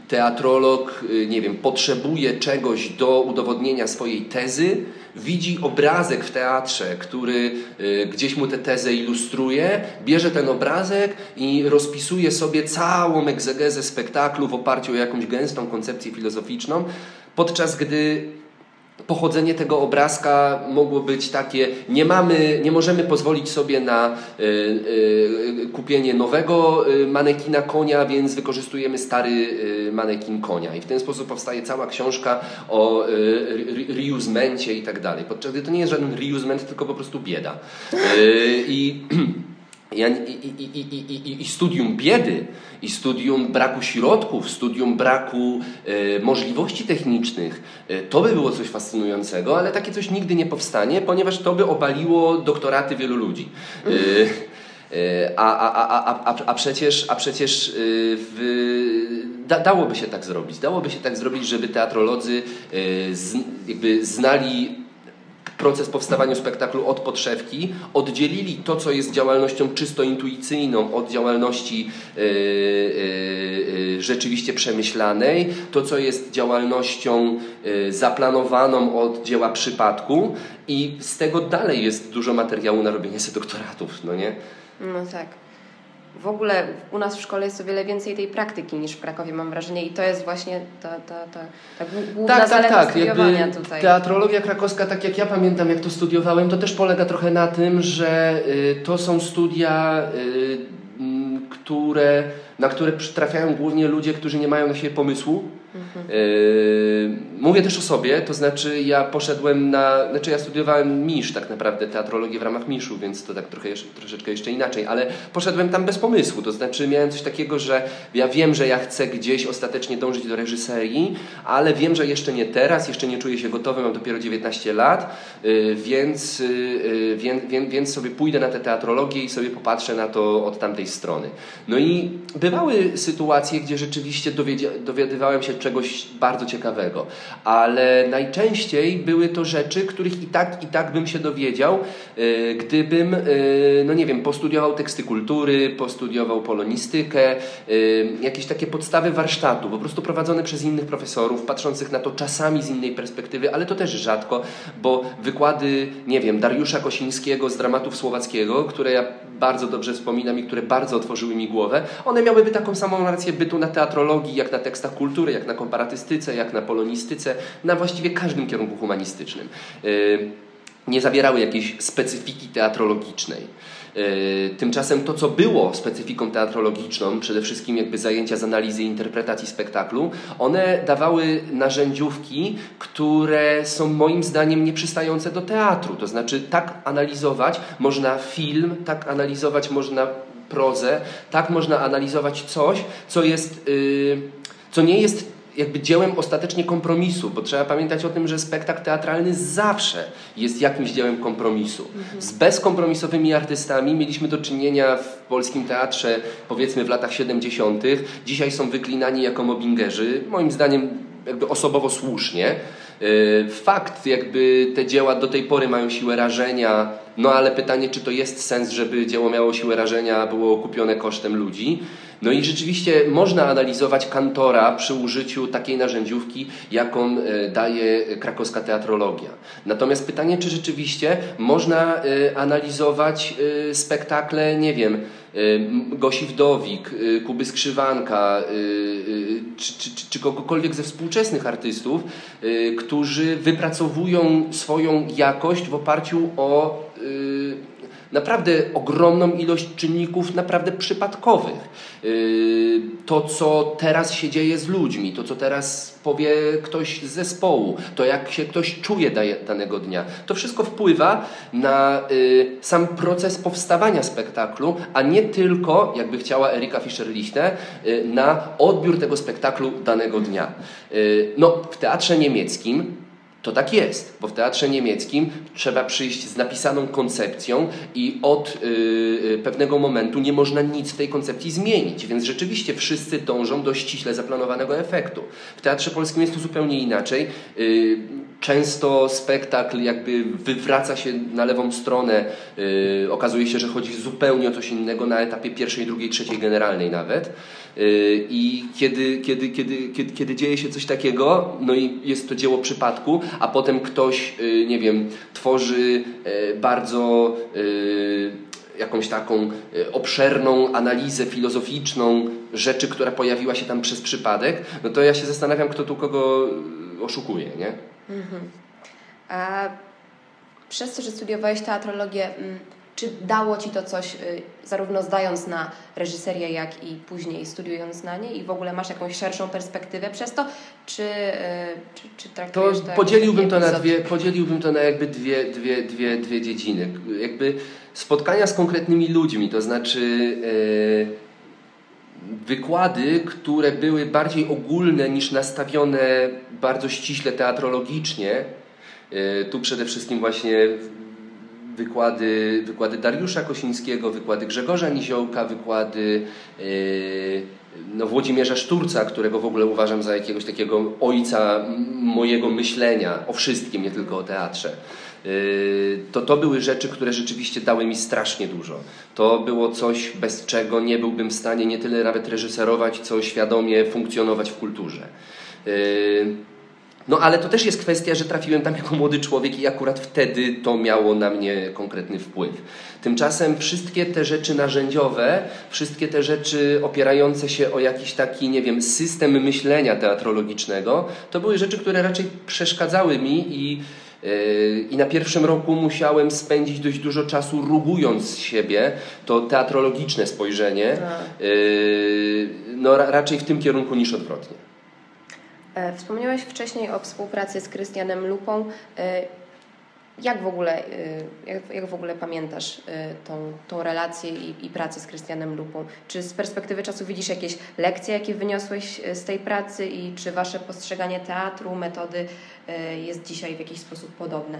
Speaker 3: teatrolog, nie wiem, potrzebuje czegoś do udowodnienia swojej tezy, widzi obrazek w teatrze, który gdzieś mu tę tezę ilustruje, bierze ten obrazek i rozpisuje sobie całą egzegezę spektaklu w oparciu o jakąś gęstą koncepcję filozoficzną, podczas gdy pochodzenie tego obrazka mogło być takie, nie mamy, nie możemy pozwolić sobie na y, y, kupienie nowego y, manekina konia, więc wykorzystujemy stary manekin konia. I w ten sposób powstaje cała książka o re- reusemencie i tak dalej. Podczas gdy to nie jest żaden reusement, tylko po prostu bieda. I, i, i, I studium biedy, i studium braku środków, studium braku e, możliwości technicznych, e, to by było coś fascynującego, ale takie coś nigdy nie powstanie, ponieważ to by obaliło doktoraty wielu ludzi. E, a, a, a, a, a, przecież, a przecież w, da, dałoby się tak zrobić. Dałoby się tak zrobić, żeby teatrolodzy z, jakby znali proces powstawania spektaklu od podszewki, oddzielili to, co jest działalnością czysto intuicyjną od działalności e, e, rzeczywiście przemyślanej, to, co jest działalnością e, zaplanowaną od dzieła przypadku i z tego dalej jest dużo materiału na robienie sobie doktoratów, no nie?
Speaker 2: No tak. W ogóle u nas w szkole jest o wiele więcej tej praktyki niż w Krakowie, mam wrażenie, i to jest właśnie ta, ta, ta, ta głó- główna
Speaker 3: Tak, tak, tak.
Speaker 2: studiowania
Speaker 3: Jakby
Speaker 2: tutaj.
Speaker 3: teatrologia krakowska, tak jak ja pamiętam, jak to studiowałem, to też polega trochę na tym, że y, to są studia, y, które, na które trafiają głównie ludzie, którzy nie mają na siebie pomysłu. Y, mówię też o sobie, to znaczy ja poszedłem na, znaczy ja studiowałem MISZ tak naprawdę, teatrologię w ramach MISZ-u, więc to tak trochę, troszeczkę jeszcze inaczej, ale poszedłem tam bez pomysłu, to znaczy miałem coś takiego, że ja wiem, że ja chcę gdzieś ostatecznie dążyć do reżyserii, ale wiem, że jeszcze nie teraz, jeszcze nie czuję się gotowy, mam dopiero 19 lat, y, więc, y, y, więc, więc, więc sobie pójdę na tę teatrologię i sobie popatrzę na to od tamtej strony. No i bywały sytuacje, gdzie rzeczywiście dowiadywałem się czegoś bardzo ciekawego, ale najczęściej były to rzeczy, których i tak, i tak bym się dowiedział, y, gdybym, y, no nie wiem, postudiował teksty kultury, postudiował polonistykę, jakieś takie podstawy warsztatu, po prostu prowadzone przez innych profesorów, patrzących na to czasami z innej perspektywy, ale to też rzadko, bo wykłady, nie wiem, Dariusza Kosińskiego z dramatów słowackiego, które ja bardzo dobrze wspominam i które bardzo otworzyły mi głowę, one miałyby taką samą rację bytu na teatrologii, jak na tekstach kultury, jak na komparatystyce, jak na polonistyce, na właściwie każdym kierunku humanistycznym. Y, nie zawierały jakiejś specyfiki teatrologicznej. Y, tymczasem to, co było specyfiką teatrologiczną, przede wszystkim jakby zajęcia z analizy i interpretacji spektaklu, one dawały narzędziówki, które są moim zdaniem nieprzystające do teatru. To znaczy tak analizować można film, tak analizować można prozę, tak można analizować coś, co jest, yy, co nie jest jakby dziełem ostatecznie kompromisu, bo trzeba pamiętać o tym, że spektakl teatralny zawsze jest jakimś dziełem kompromisu. Z bezkompromisowymi artystami mieliśmy do czynienia w polskim teatrze powiedzmy w latach 70. Dzisiaj są wyklinani jako mobbingerzy, moim zdaniem jakby osobowo słusznie. Y, fakt, jakby te dzieła do tej pory mają siłę rażenia, no ale pytanie, czy to jest sens, żeby dzieło miało siłę rażenia, było kupione kosztem ludzi. No i rzeczywiście można analizować kantora przy użyciu takiej narzędziówki, jaką e, daje krakowska teatrologia. Natomiast pytanie, czy rzeczywiście można e, analizować e, spektakle, nie wiem, Gosi Wdowik, Kuby Skrzywanka, czy, czy, czy, kogokolwiek ze współczesnych artystów, którzy wypracowują swoją jakość w oparciu o naprawdę ogromną ilość czynników naprawdę przypadkowych. Yy, to, co teraz się dzieje z ludźmi, to, co teraz powie ktoś z zespołu, to jak się ktoś czuje danego dnia, to wszystko wpływa na yy, sam proces powstawania spektaklu, a nie tylko, jakby chciała Erika Fischer-Lichte, na odbiór tego spektaklu danego dnia. No, w teatrze niemieckim to tak jest, bo w teatrze niemieckim trzeba przyjść z napisaną koncepcją i od yy, pewnego momentu nie można nic w tej koncepcji zmienić, więc rzeczywiście wszyscy dążą do ściśle zaplanowanego efektu. W teatrze polskim jest to zupełnie inaczej. Yy, często spektakl jakby wywraca się na lewą stronę, yy, okazuje się, że chodzi zupełnie o coś innego na etapie pierwszej, drugiej, trzeciej generalnej nawet. Y, I kiedy, kiedy, kiedy, kiedy, kiedy dzieje się coś takiego, no i jest to dzieło przypadku, a potem ktoś, y, nie wiem, tworzy y, bardzo jakąś taką obszerną analizę filozoficzną rzeczy, która pojawiła się tam przez przypadek, no to ja się zastanawiam, kto tu kogo oszukuje, nie? Mhm.
Speaker 2: A przez to, że studiowałeś teatrologię, mm, czy dało Ci to coś, y, zarówno zdając na reżyserię, jak i później studiując na niej? I w ogóle masz jakąś szerszą perspektywę przez to, czy, y, czy, czy traktujesz
Speaker 3: to, to podzieliłbym to na dwie, Podzieliłbym to na jakby dwie, dwie, dwie, dwie dziedziny. Jakby spotkania z konkretnymi ludźmi, to znaczy yy, wykłady, które były bardziej ogólne niż nastawione bardzo ściśle teatrologicznie, yy, tu przede wszystkim właśnie wykłady, wykłady Dariusza Kosińskiego, wykłady Grzegorza Niziołka, wykłady yy, no, Włodzimierza Szturca, którego w ogóle uważam za jakiegoś takiego ojca mojego myślenia o wszystkim, nie tylko o teatrze. Yy, to to były rzeczy, które rzeczywiście dały mi strasznie dużo. To było coś, bez czego nie byłbym w stanie nie tyle nawet reżyserować, co świadomie funkcjonować w kulturze. No ale to też jest kwestia, że trafiłem tam jako młody człowiek i akurat wtedy to miało na mnie konkretny wpływ. Tymczasem wszystkie te rzeczy narzędziowe, wszystkie te rzeczy opierające się o jakiś taki, nie wiem, system myślenia teatrologicznego, to były rzeczy, które raczej przeszkadzały mi i yy, i na pierwszym roku musiałem spędzić dość dużo czasu rugując z siebie to teatrologiczne spojrzenie, yy, no raczej w tym kierunku niż odwrotnie.
Speaker 2: E, wspomniałeś wcześniej o współpracy z Krystianem Lupą. E, jak w ogóle, e, jak, jak w ogóle pamiętasz tą, tą relację i, i pracę z Krystianem Lupą? Czy z perspektywy czasu widzisz jakieś lekcje, jakie wyniosłeś z tej pracy i czy wasze postrzeganie teatru, metody jest dzisiaj w jakiś sposób podobne?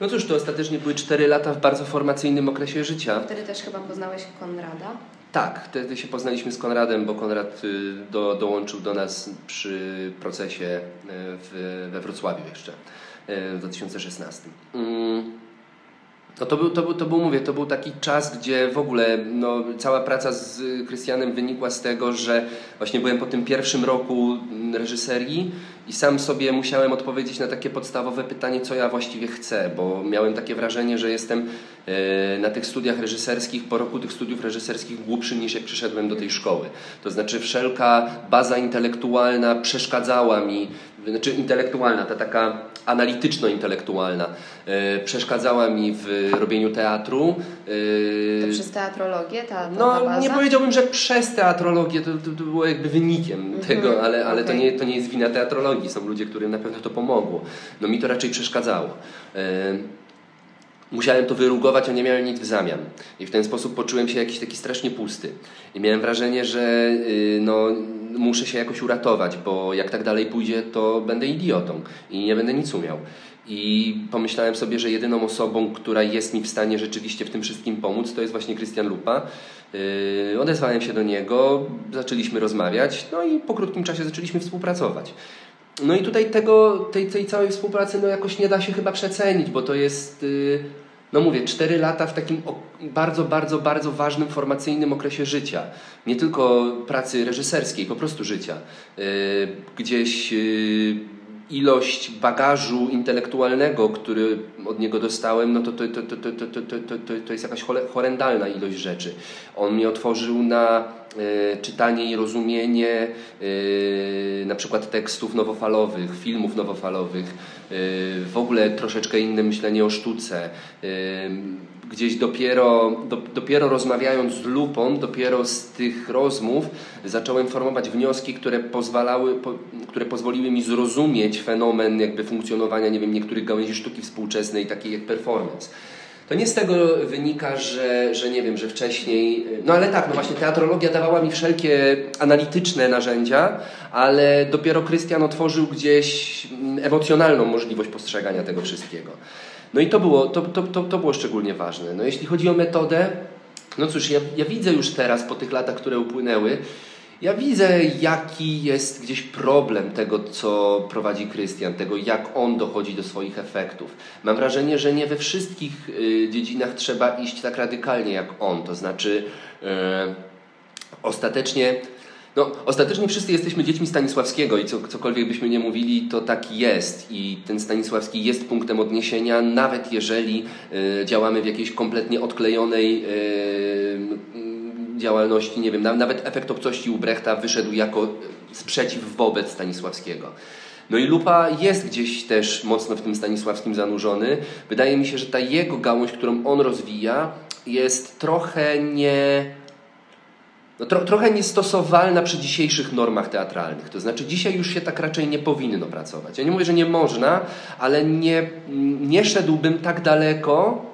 Speaker 3: No cóż, to ostatecznie były cztery lata w bardzo formacyjnym okresie życia.
Speaker 2: Wtedy też chyba poznałeś Konrada?
Speaker 3: Tak, wtedy się poznaliśmy z Konradem, bo Konrad y, do, dołączył do nas przy procesie y, w, we Wrocławiu jeszcze y, w 2016. Mm. No to był, to, był, to był, mówię, to był taki czas, gdzie w ogóle no, cała praca z Krystianem wynikła z tego, że właśnie byłem po tym pierwszym roku reżyserii i sam sobie musiałem odpowiedzieć na takie podstawowe pytanie, co ja właściwie chcę, bo miałem takie wrażenie, że jestem e, na tych studiach reżyserskich, po roku tych studiów reżyserskich głupszy niż jak przyszedłem do tej szkoły. To znaczy wszelka baza intelektualna przeszkadzała mi, znaczy intelektualna, ta taka analityczno-intelektualna, e, przeszkadzała mi w robieniu teatru.
Speaker 2: E, to przez teatrologię? Ta, ta,
Speaker 3: no, nie powiedziałbym, że przez teatrologię, to, to, to było jakby wynikiem mm -hmm, tego, ale, ale okay. to, nie, to nie jest wina teatrologii. Są ludzie, którym na pewno to pomogło. No mi to raczej przeszkadzało. E, musiałem to wyrugować, a nie miałem nic w zamian. I w ten sposób poczułem się jakiś taki strasznie pusty. I miałem wrażenie, że y, no, muszę się jakoś uratować, bo jak tak dalej pójdzie, to będę idiotą i nie będę nic umiał. I pomyślałem sobie, że jedyną osobą, która jest mi w stanie rzeczywiście w tym wszystkim pomóc, to jest właśnie Krystian Lupa. Yy, odezwałem się do niego, zaczęliśmy rozmawiać, no i po krótkim czasie zaczęliśmy współpracować. No i tutaj tego, tej, tej całej współpracy no jakoś nie da się chyba przecenić, bo to jest, yy, no mówię, cztery lata w takim bardzo, bardzo, bardzo ważnym formacyjnym okresie życia. Nie tylko pracy reżyserskiej, po prostu życia. Y, gdzieś y, ilość bagażu intelektualnego, który od niego dostałem, no to, to, to, to, to, to, to, to jest jakaś horrendalna ilość rzeczy. On mnie otworzył na czytanie i rozumienie e, na przykład tekstów nowofalowych, filmów nowofalowych, e, w ogóle troszeczkę inne myślenie o sztuce gdzieś dopiero, do, dopiero rozmawiając z lupą, dopiero z tych rozmów zacząłem formować wnioski, które pozwalały, po, które pozwoliły mi zrozumieć fenomen jakby funkcjonowania, nie wiem, niektórych gałęzi sztuki współczesnej, takiej jak performance. To nie z tego wynika, że, że nie wiem, że wcześniej. No ale tak, no właśnie teatrologia dawała mi wszelkie analityczne narzędzia, ale dopiero Krystian otworzył gdzieś emocjonalną możliwość postrzegania tego wszystkiego. No i to było, to, to, to, to było szczególnie ważne. No jeśli chodzi o metodę, no cóż, ja, ja widzę już teraz po tych latach, które upłynęły, ja widzę, jaki jest gdzieś problem tego, co prowadzi Krystian, tego, jak on dochodzi do swoich efektów. Mam wrażenie, że nie we wszystkich y, dziedzinach trzeba iść tak radykalnie jak on. To znaczy, y, ostatecznie no, ostatecznie wszyscy jesteśmy dziećmi Stanisławskiego i co, cokolwiek byśmy nie mówili, to tak jest. I ten Stanisławski jest punktem odniesienia, nawet jeżeli y, działamy w jakiejś kompletnie odklejonej y, działalności. Nie wiem, nawet efekt obcości u Brechta wyszedł jako sprzeciw wobec Stanisławskiego. No i Lupa jest gdzieś też mocno w tym Stanisławskim zanurzony. Wydaje mi się, że ta jego gałąź, którą on rozwija, jest trochę nie no, tro, trochę niestosowalna przy dzisiejszych normach teatralnych. To znaczy, dzisiaj już się tak raczej nie powinno pracować. Ja nie mówię, że nie można, ale nie, nie szedłbym tak daleko.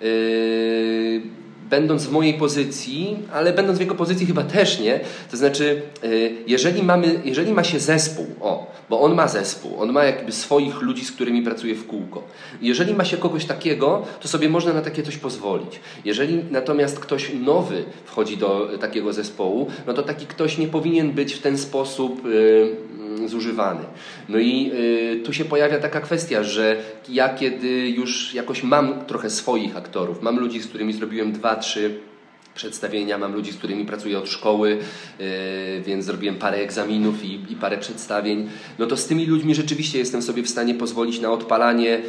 Speaker 3: Yy, będąc w mojej pozycji, ale będąc w jego pozycji chyba też nie. To znaczy, y, jeżeli, mamy, jeżeli ma się zespół, o, bo on ma zespół, on ma jakby swoich ludzi, z którymi pracuje w kółko. Jeżeli ma się kogoś takiego, to sobie można na takie coś pozwolić. Jeżeli natomiast ktoś nowy wchodzi do takiego zespołu, no to taki ktoś nie powinien być w ten sposób y, zużywany. No i y, tu się pojawia taka kwestia, że ja kiedy już jakoś mam trochę swoich aktorów, mam ludzi, z którymi zrobiłem dwa, trzy przedstawienia, mam ludzi, z którymi pracuję od szkoły, yy, więc zrobiłem parę egzaminów i, i, parę przedstawień, no to z tymi ludźmi rzeczywiście jestem sobie w stanie pozwolić na odpalanie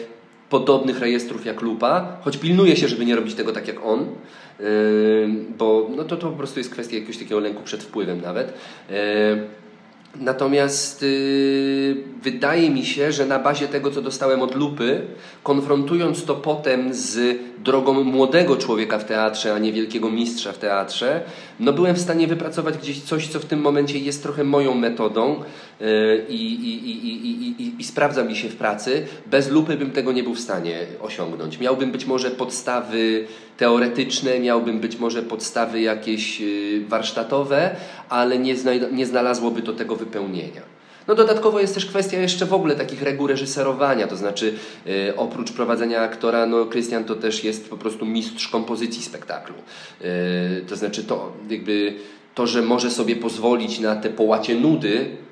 Speaker 3: podobnych rejestrów jak Lupa, choć pilnuję się, żeby nie robić tego tak jak on, yy, bo no to, to po prostu jest kwestia jakiegoś takiego lęku przed wpływem nawet. Natomiast yy, wydaje mi się, że na bazie tego, co dostałem od lupy, konfrontując to potem z drogą młodego człowieka w teatrze, a nie wielkiego mistrza w teatrze, no byłem w stanie wypracować gdzieś coś, co w tym momencie jest trochę moją metodą yy, i, i, i, i, sprawdza mi się w pracy. Bez lupy bym tego nie był w stanie osiągnąć. Miałbym być może podstawy teoretyczne, miałbym być może podstawy jakieś yy, warsztatowe, ale nie, nie znalazłoby to tego wypełnienia. No dodatkowo jest też kwestia jeszcze w ogóle takich reguł reżyserowania, to znaczy y, oprócz prowadzenia aktora, no Krystian to też jest po prostu mistrz kompozycji spektaklu. Y, to znaczy to jakby to, że może sobie pozwolić na te połacie nudy, y,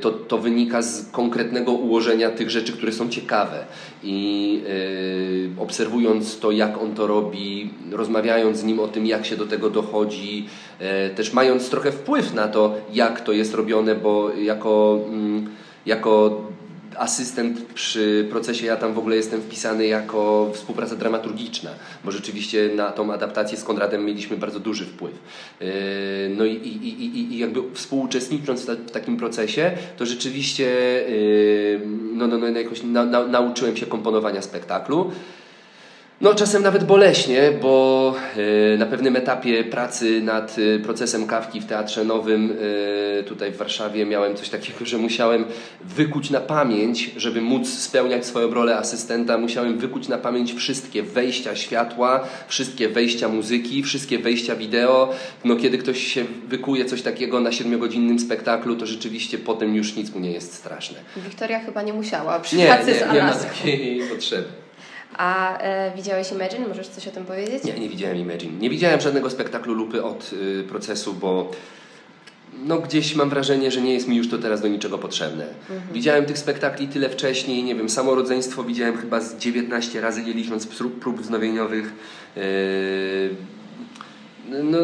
Speaker 3: to, to wynika z konkretnego ułożenia tych rzeczy, które są ciekawe. I y, obserwując to, jak on to robi, rozmawiając z nim o tym, jak się do tego dochodzi, y, też mając trochę wpływ na to, jak to jest robione, bo jako, mm, jako asystent przy procesie, ja tam w ogóle jestem wpisany jako współpraca dramaturgiczna, bo rzeczywiście na tą adaptację z Konradem mieliśmy bardzo duży wpływ. Yy, no i, i, i, i jakby współuczestnicząc w, ta, w takim procesie, to rzeczywiście yy, no, no, no, jakoś na, na, nauczyłem się komponowania spektaklu. No, czasem nawet boleśnie, bo y, na pewnym etapie pracy nad y, procesem kawki w Teatrze Nowym y, tutaj w Warszawie miałem coś takiego, że musiałem wykuć na pamięć, żeby móc spełniać swoją rolę asystenta, musiałem wykuć na pamięć wszystkie wejścia światła, wszystkie wejścia muzyki, wszystkie wejścia wideo. No, kiedy ktoś się wykuje coś takiego na siedmiogodzinnym spektaklu, to rzeczywiście potem już nic mu nie jest straszne.
Speaker 2: Wiktoria chyba nie musiała przy
Speaker 3: Nie,
Speaker 2: pracy
Speaker 3: nie,
Speaker 2: z
Speaker 3: nie ma takiej potrzeby.
Speaker 2: A e, widziałeś Imagine? Możesz coś o tym powiedzieć?
Speaker 3: Nie, nie widziałem Imagine. Nie widziałem żadnego spektaklu lupy od y, procesu, bo no gdzieś mam wrażenie, że nie jest mi już to teraz do niczego potrzebne. Widziałem tych spektakli tyle wcześniej, nie wiem, samo rodzeństwo widziałem chyba z 19 razy, nie licząc prób, prób wznowieniowych. Yy, no,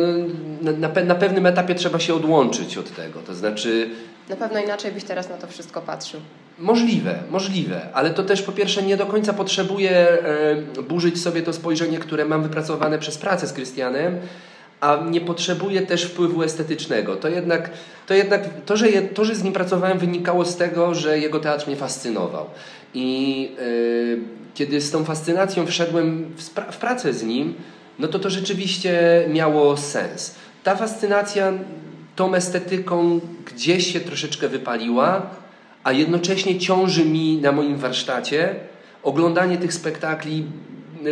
Speaker 3: na, na, pe- na pewnym etapie trzeba się odłączyć od tego, to znaczy
Speaker 2: Na pewno inaczej byś teraz na to wszystko patrzył.
Speaker 3: Możliwe, możliwe, ale to też po pierwsze nie do końca potrzebuję e, burzyć sobie to spojrzenie, które mam wypracowane przez pracę z Krystianem, a nie potrzebuję też wpływu estetycznego. To jednak, to, jednak to, że je, to, że z nim pracowałem, wynikało z tego, że jego teatr mnie fascynował. I e, kiedy z tą fascynacją wszedłem w, w pracę z nim, no to to rzeczywiście miało sens. Ta fascynacja tą estetyką gdzieś się troszeczkę wypaliła, a jednocześnie ciąży mi na moim warsztacie oglądanie tych spektakli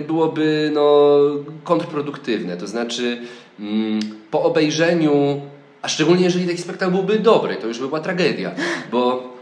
Speaker 3: byłoby no, kontrproduktywne. To znaczy, mm, po obejrzeniu, a szczególnie jeżeli taki spektakl byłby dobry, to już by była tragedia, bo.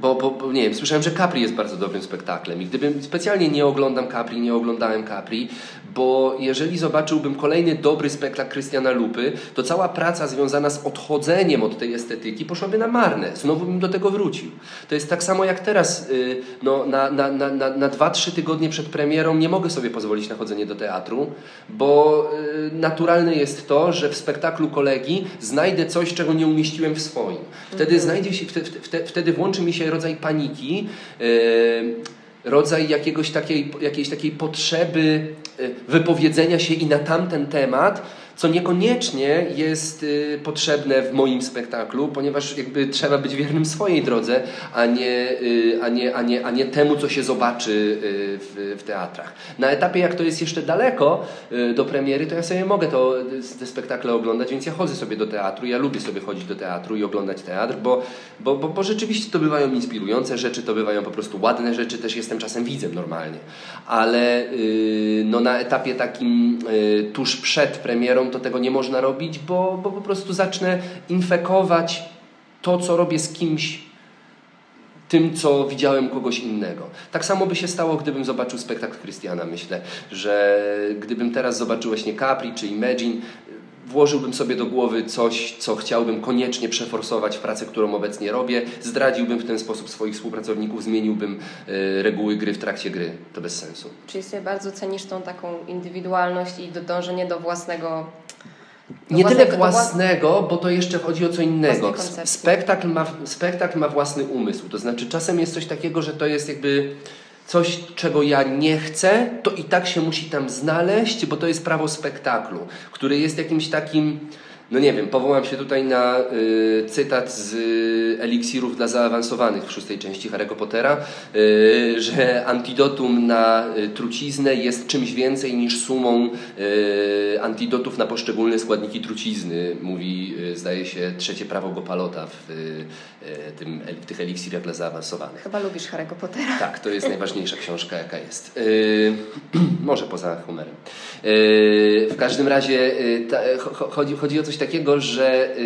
Speaker 3: Bo, bo, bo nie wiem, słyszałem, że Capri jest bardzo dobrym spektaklem i gdybym specjalnie nie oglądam Capri, nie oglądałem Capri, bo jeżeli zobaczyłbym kolejny dobry spektakl Krystiana Lupy, to cała praca związana z odchodzeniem od tej estetyki poszłaby na marne. Znowu bym do tego wrócił. To jest tak samo jak teraz, y, no, na, na, na, na, na 2-3 tygodnie przed premierą nie mogę sobie pozwolić na chodzenie do teatru, bo y, naturalne jest to, że w spektaklu kolegi znajdę coś, czego nie umieściłem w swoim. Wtedy znajdzie się, wtedy, wtedy włączy mi się rodzaj paniki, y, rodzaj jakiegoś takiej, jakiejś takiej potrzeby y, wypowiedzenia się i na tamten temat, co niekoniecznie jest y, potrzebne w moim spektaklu, ponieważ jakby trzeba być wiernym swojej drodze, a nie, y, a nie, a nie, a nie temu, co się zobaczy y, w, w teatrach. Na etapie, jak to jest jeszcze daleko do premiery, to ja sobie mogę to, te spektakle oglądać, więc ja chodzę sobie do teatru, ja lubię sobie chodzić do teatru i oglądać teatr, bo, bo, bo, bo rzeczywiście to bywają inspirujące rzeczy, to bywają po prostu ładne rzeczy, też jestem czasem widzem normalnie, ale no na etapie takim tuż przed premierą to tego nie można robić, bo, bo po prostu zacznę infekować to, co robię z kimś tym, co widziałem kogoś innego. Tak samo by się stało, gdybym zobaczył spektakl Krystiana. Myślę, że gdybym teraz zobaczył właśnie Capri czy Imagine, włożyłbym sobie do głowy coś, co chciałbym koniecznie przeforsować w pracy, którą obecnie robię, zdradziłbym w ten sposób swoich współpracowników, zmieniłbym e, reguły gry w trakcie gry. To bez sensu.
Speaker 2: Czyli sobie bardzo cenisz tą taką indywidualność i dążenie do własnego...
Speaker 3: Nie tyle
Speaker 2: własnego- do
Speaker 3: własnego, bo to jeszcze chodzi o co innego. Spektakl ma, spektakl ma własny umysł. To znaczy, czasem jest coś takiego, że to jest jakby coś, czego ja nie chcę, to i tak się musi tam znaleźć, bo to jest prawo spektaklu, który jest jakimś takim. No nie wiem, powołam się tutaj na y, cytat z y, eliksirów dla zaawansowanych w szóstej części Harry'ego Pottera, y, że antidotum na y, truciznę jest czymś więcej niż sumą y, antidotów na poszczególne składniki trucizny, mówi, y, zdaje się, trzecie prawo Gopalota w, tym, w tych eliksirach dla zaawansowanych.
Speaker 2: Chyba lubisz Harry'ego Pottera.
Speaker 3: Tak, to jest najważniejsza książka, jaka jest. Yy, może poza Homerem. Yy, w każdym razie yy, ta, cho- chodzi, chodzi o coś takiego, że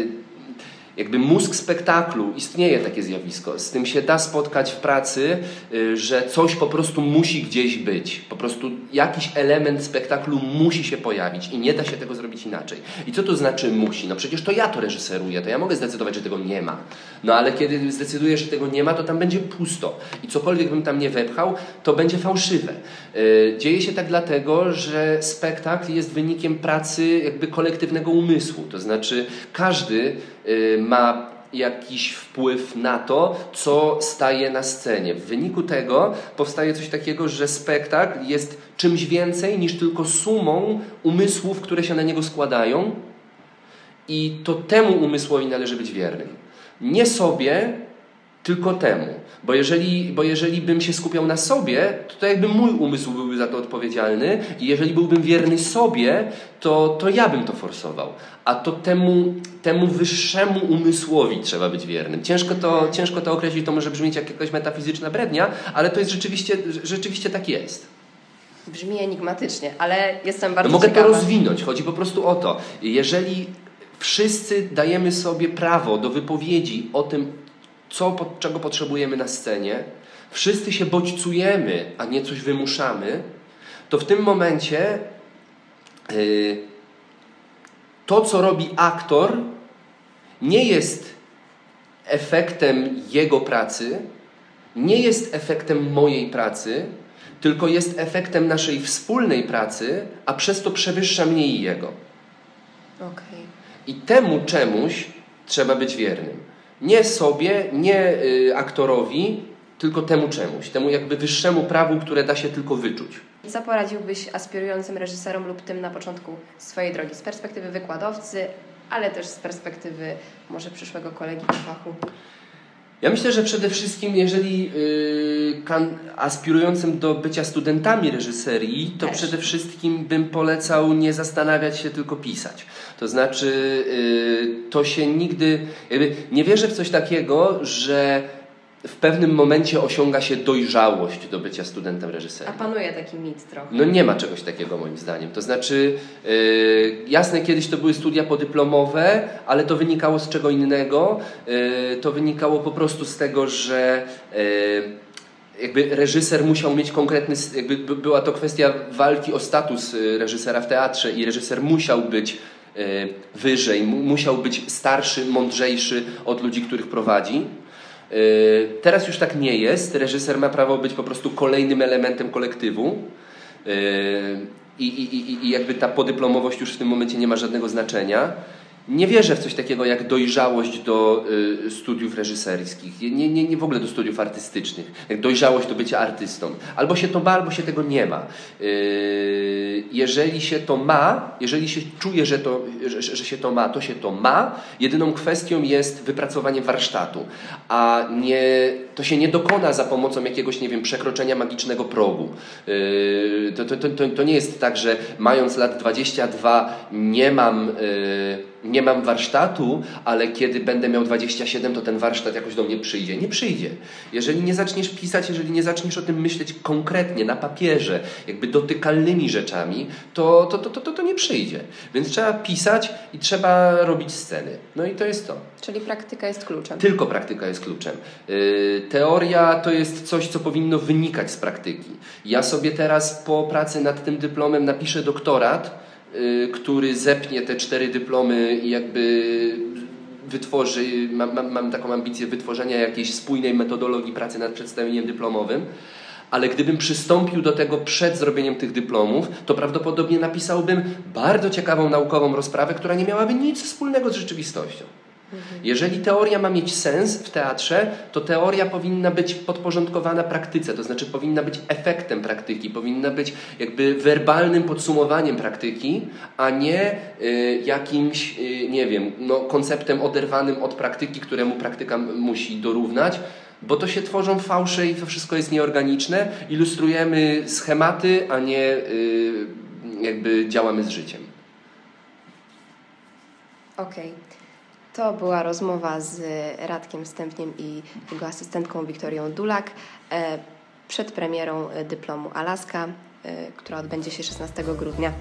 Speaker 3: jakby mózg spektaklu, istnieje takie zjawisko. Z tym się da spotkać w pracy, y, że coś po prostu musi gdzieś być. Po prostu jakiś element spektaklu musi się pojawić i nie da się tego zrobić inaczej. I co to znaczy musi? No przecież to ja to reżyseruję, to ja mogę zdecydować, że tego nie ma. No ale kiedy zdecyduję, że tego nie ma, to tam będzie pusto. I cokolwiek bym tam nie wepchał, to będzie fałszywe. Y, dzieje się tak dlatego, że spektakl jest wynikiem pracy jakby kolektywnego umysłu. To znaczy każdy ma jakiś wpływ na to, co staje na scenie. W wyniku tego powstaje coś takiego, że spektakl jest czymś więcej niż tylko sumą umysłów, które się na niego składają i to temu umysłowi należy być wiernym. Nie sobie, tylko temu. Bo jeżeli, bo jeżeli bym się skupiał na sobie, to, to jakby mój umysł byłby za to odpowiedzialny i jeżeli byłbym wierny sobie, to, to ja bym to forsował. A to temu, temu wyższemu umysłowi trzeba być wiernym. Ciężko to, ciężko to określić, to może brzmieć jak jakaś metafizyczna brednia, ale to jest rzeczywiście, rzeczywiście tak jest.
Speaker 2: Brzmi enigmatycznie, ale jestem bardzo
Speaker 3: no mogę
Speaker 2: ciekawa.
Speaker 3: to rozwinąć. Chodzi po prostu o to, jeżeli wszyscy dajemy sobie prawo do wypowiedzi o tym, co, czego potrzebujemy na scenie, wszyscy się bodźcujemy, a nie coś wymuszamy, to w tym momencie yy, to, co robi aktor, nie jest efektem jego pracy, nie jest efektem mojej pracy, tylko jest efektem naszej wspólnej pracy, a przez to przewyższa mnie i jego.
Speaker 2: Okay.
Speaker 3: I temu czemuś trzeba być wiernym. Nie sobie, nie y, aktorowi, tylko temu czemuś, temu jakby wyższemu prawu, które da się tylko wyczuć.
Speaker 2: Co poradziłbyś aspirującym reżyserom lub tym na początku swojej drogi z perspektywy wykładowcy, ale też z perspektywy może przyszłego kolegi w fachu?
Speaker 3: Ja myślę, że przede wszystkim, jeżeli kan, aspirującym do bycia studentami reżyserii, to Też. przede wszystkim bym polecał nie zastanawiać się, tylko pisać. To znaczy, yy, to się nigdy. Nie wierzę w coś takiego, że w pewnym momencie osiąga się dojrzałość do bycia studentem reżyserii.
Speaker 2: A panuje taki mit trochę.
Speaker 3: No nie ma czegoś takiego moim zdaniem. To znaczy, yy, jasne, kiedyś to były studia podyplomowe, ale to wynikało z czego innego. Yy, to wynikało po prostu z tego, że yy, jakby reżyser musiał mieć konkretny, jakby była to kwestia walki o status y, reżysera w teatrze i reżyser musiał być y, wyżej, musiał być starszy, mądrzejszy od ludzi, których prowadzi. Y, teraz już tak nie jest. Reżyser ma prawo być po prostu kolejnym elementem kolektywu. Y, I, i, i jakby ta podyplomowość już w tym momencie nie ma żadnego znaczenia. Nie wierzę w coś takiego jak dojrzałość do y, studiów reżyserskich, nie, nie, nie w ogóle do studiów artystycznych, jak dojrzałość do bycia artystą. Albo się to ma, albo się tego nie ma. Y, jeżeli się to ma, jeżeli się czuje, że, to, że, że się to ma, to się to ma. Jedyną kwestią jest wypracowanie warsztatu, a nie, to się nie dokona za pomocą jakiegoś, nie wiem, przekroczenia magicznego progu. Y, to, to, to, to nie jest tak, że mając lat 22 nie mam y, nie mam warsztatu, ale kiedy będę miał 27, to ten warsztat jakoś do mnie przyjdzie. Nie przyjdzie. Jeżeli nie zaczniesz pisać, jeżeli nie zaczniesz o tym myśleć konkretnie, na papierze, jakby dotykalnymi rzeczami, to, to, to, to, to nie przyjdzie. Więc trzeba pisać i trzeba robić sceny. No i to jest to.
Speaker 2: Czyli praktyka jest kluczem.
Speaker 3: Tylko praktyka jest kluczem. Yy, teoria to jest coś, co powinno wynikać z praktyki. Ja sobie teraz po pracy nad tym dyplomem napiszę doktorat, który zepnie te cztery dyplomy i jakby wytworzy, mam, mam, mam taką ambicję wytworzenia jakiejś spójnej metodologii pracy nad przedstawieniem dyplomowym ale gdybym przystąpił do tego przed zrobieniem tych dyplomów, to prawdopodobnie napisałbym bardzo ciekawą naukową rozprawę, która nie miałaby nic wspólnego z rzeczywistością. Jeżeli teoria ma mieć sens w teatrze, to teoria powinna być podporządkowana praktyce, to znaczy powinna być efektem praktyki, powinna być jakby werbalnym podsumowaniem praktyki, a nie y, jakimś, y, nie wiem, no, konceptem oderwanym od praktyki, któremu praktyka musi dorównać bo to się tworzą fałsze i to wszystko jest nieorganiczne. Ilustrujemy schematy, a nie y, jakby działamy z życiem.
Speaker 2: Okej. Okay. To była rozmowa z Radkiem Stępniem i jego asystentką Wiktorią Dulak e, przed premierą dyplomu Alaska, e, która odbędzie się 16 grudnia.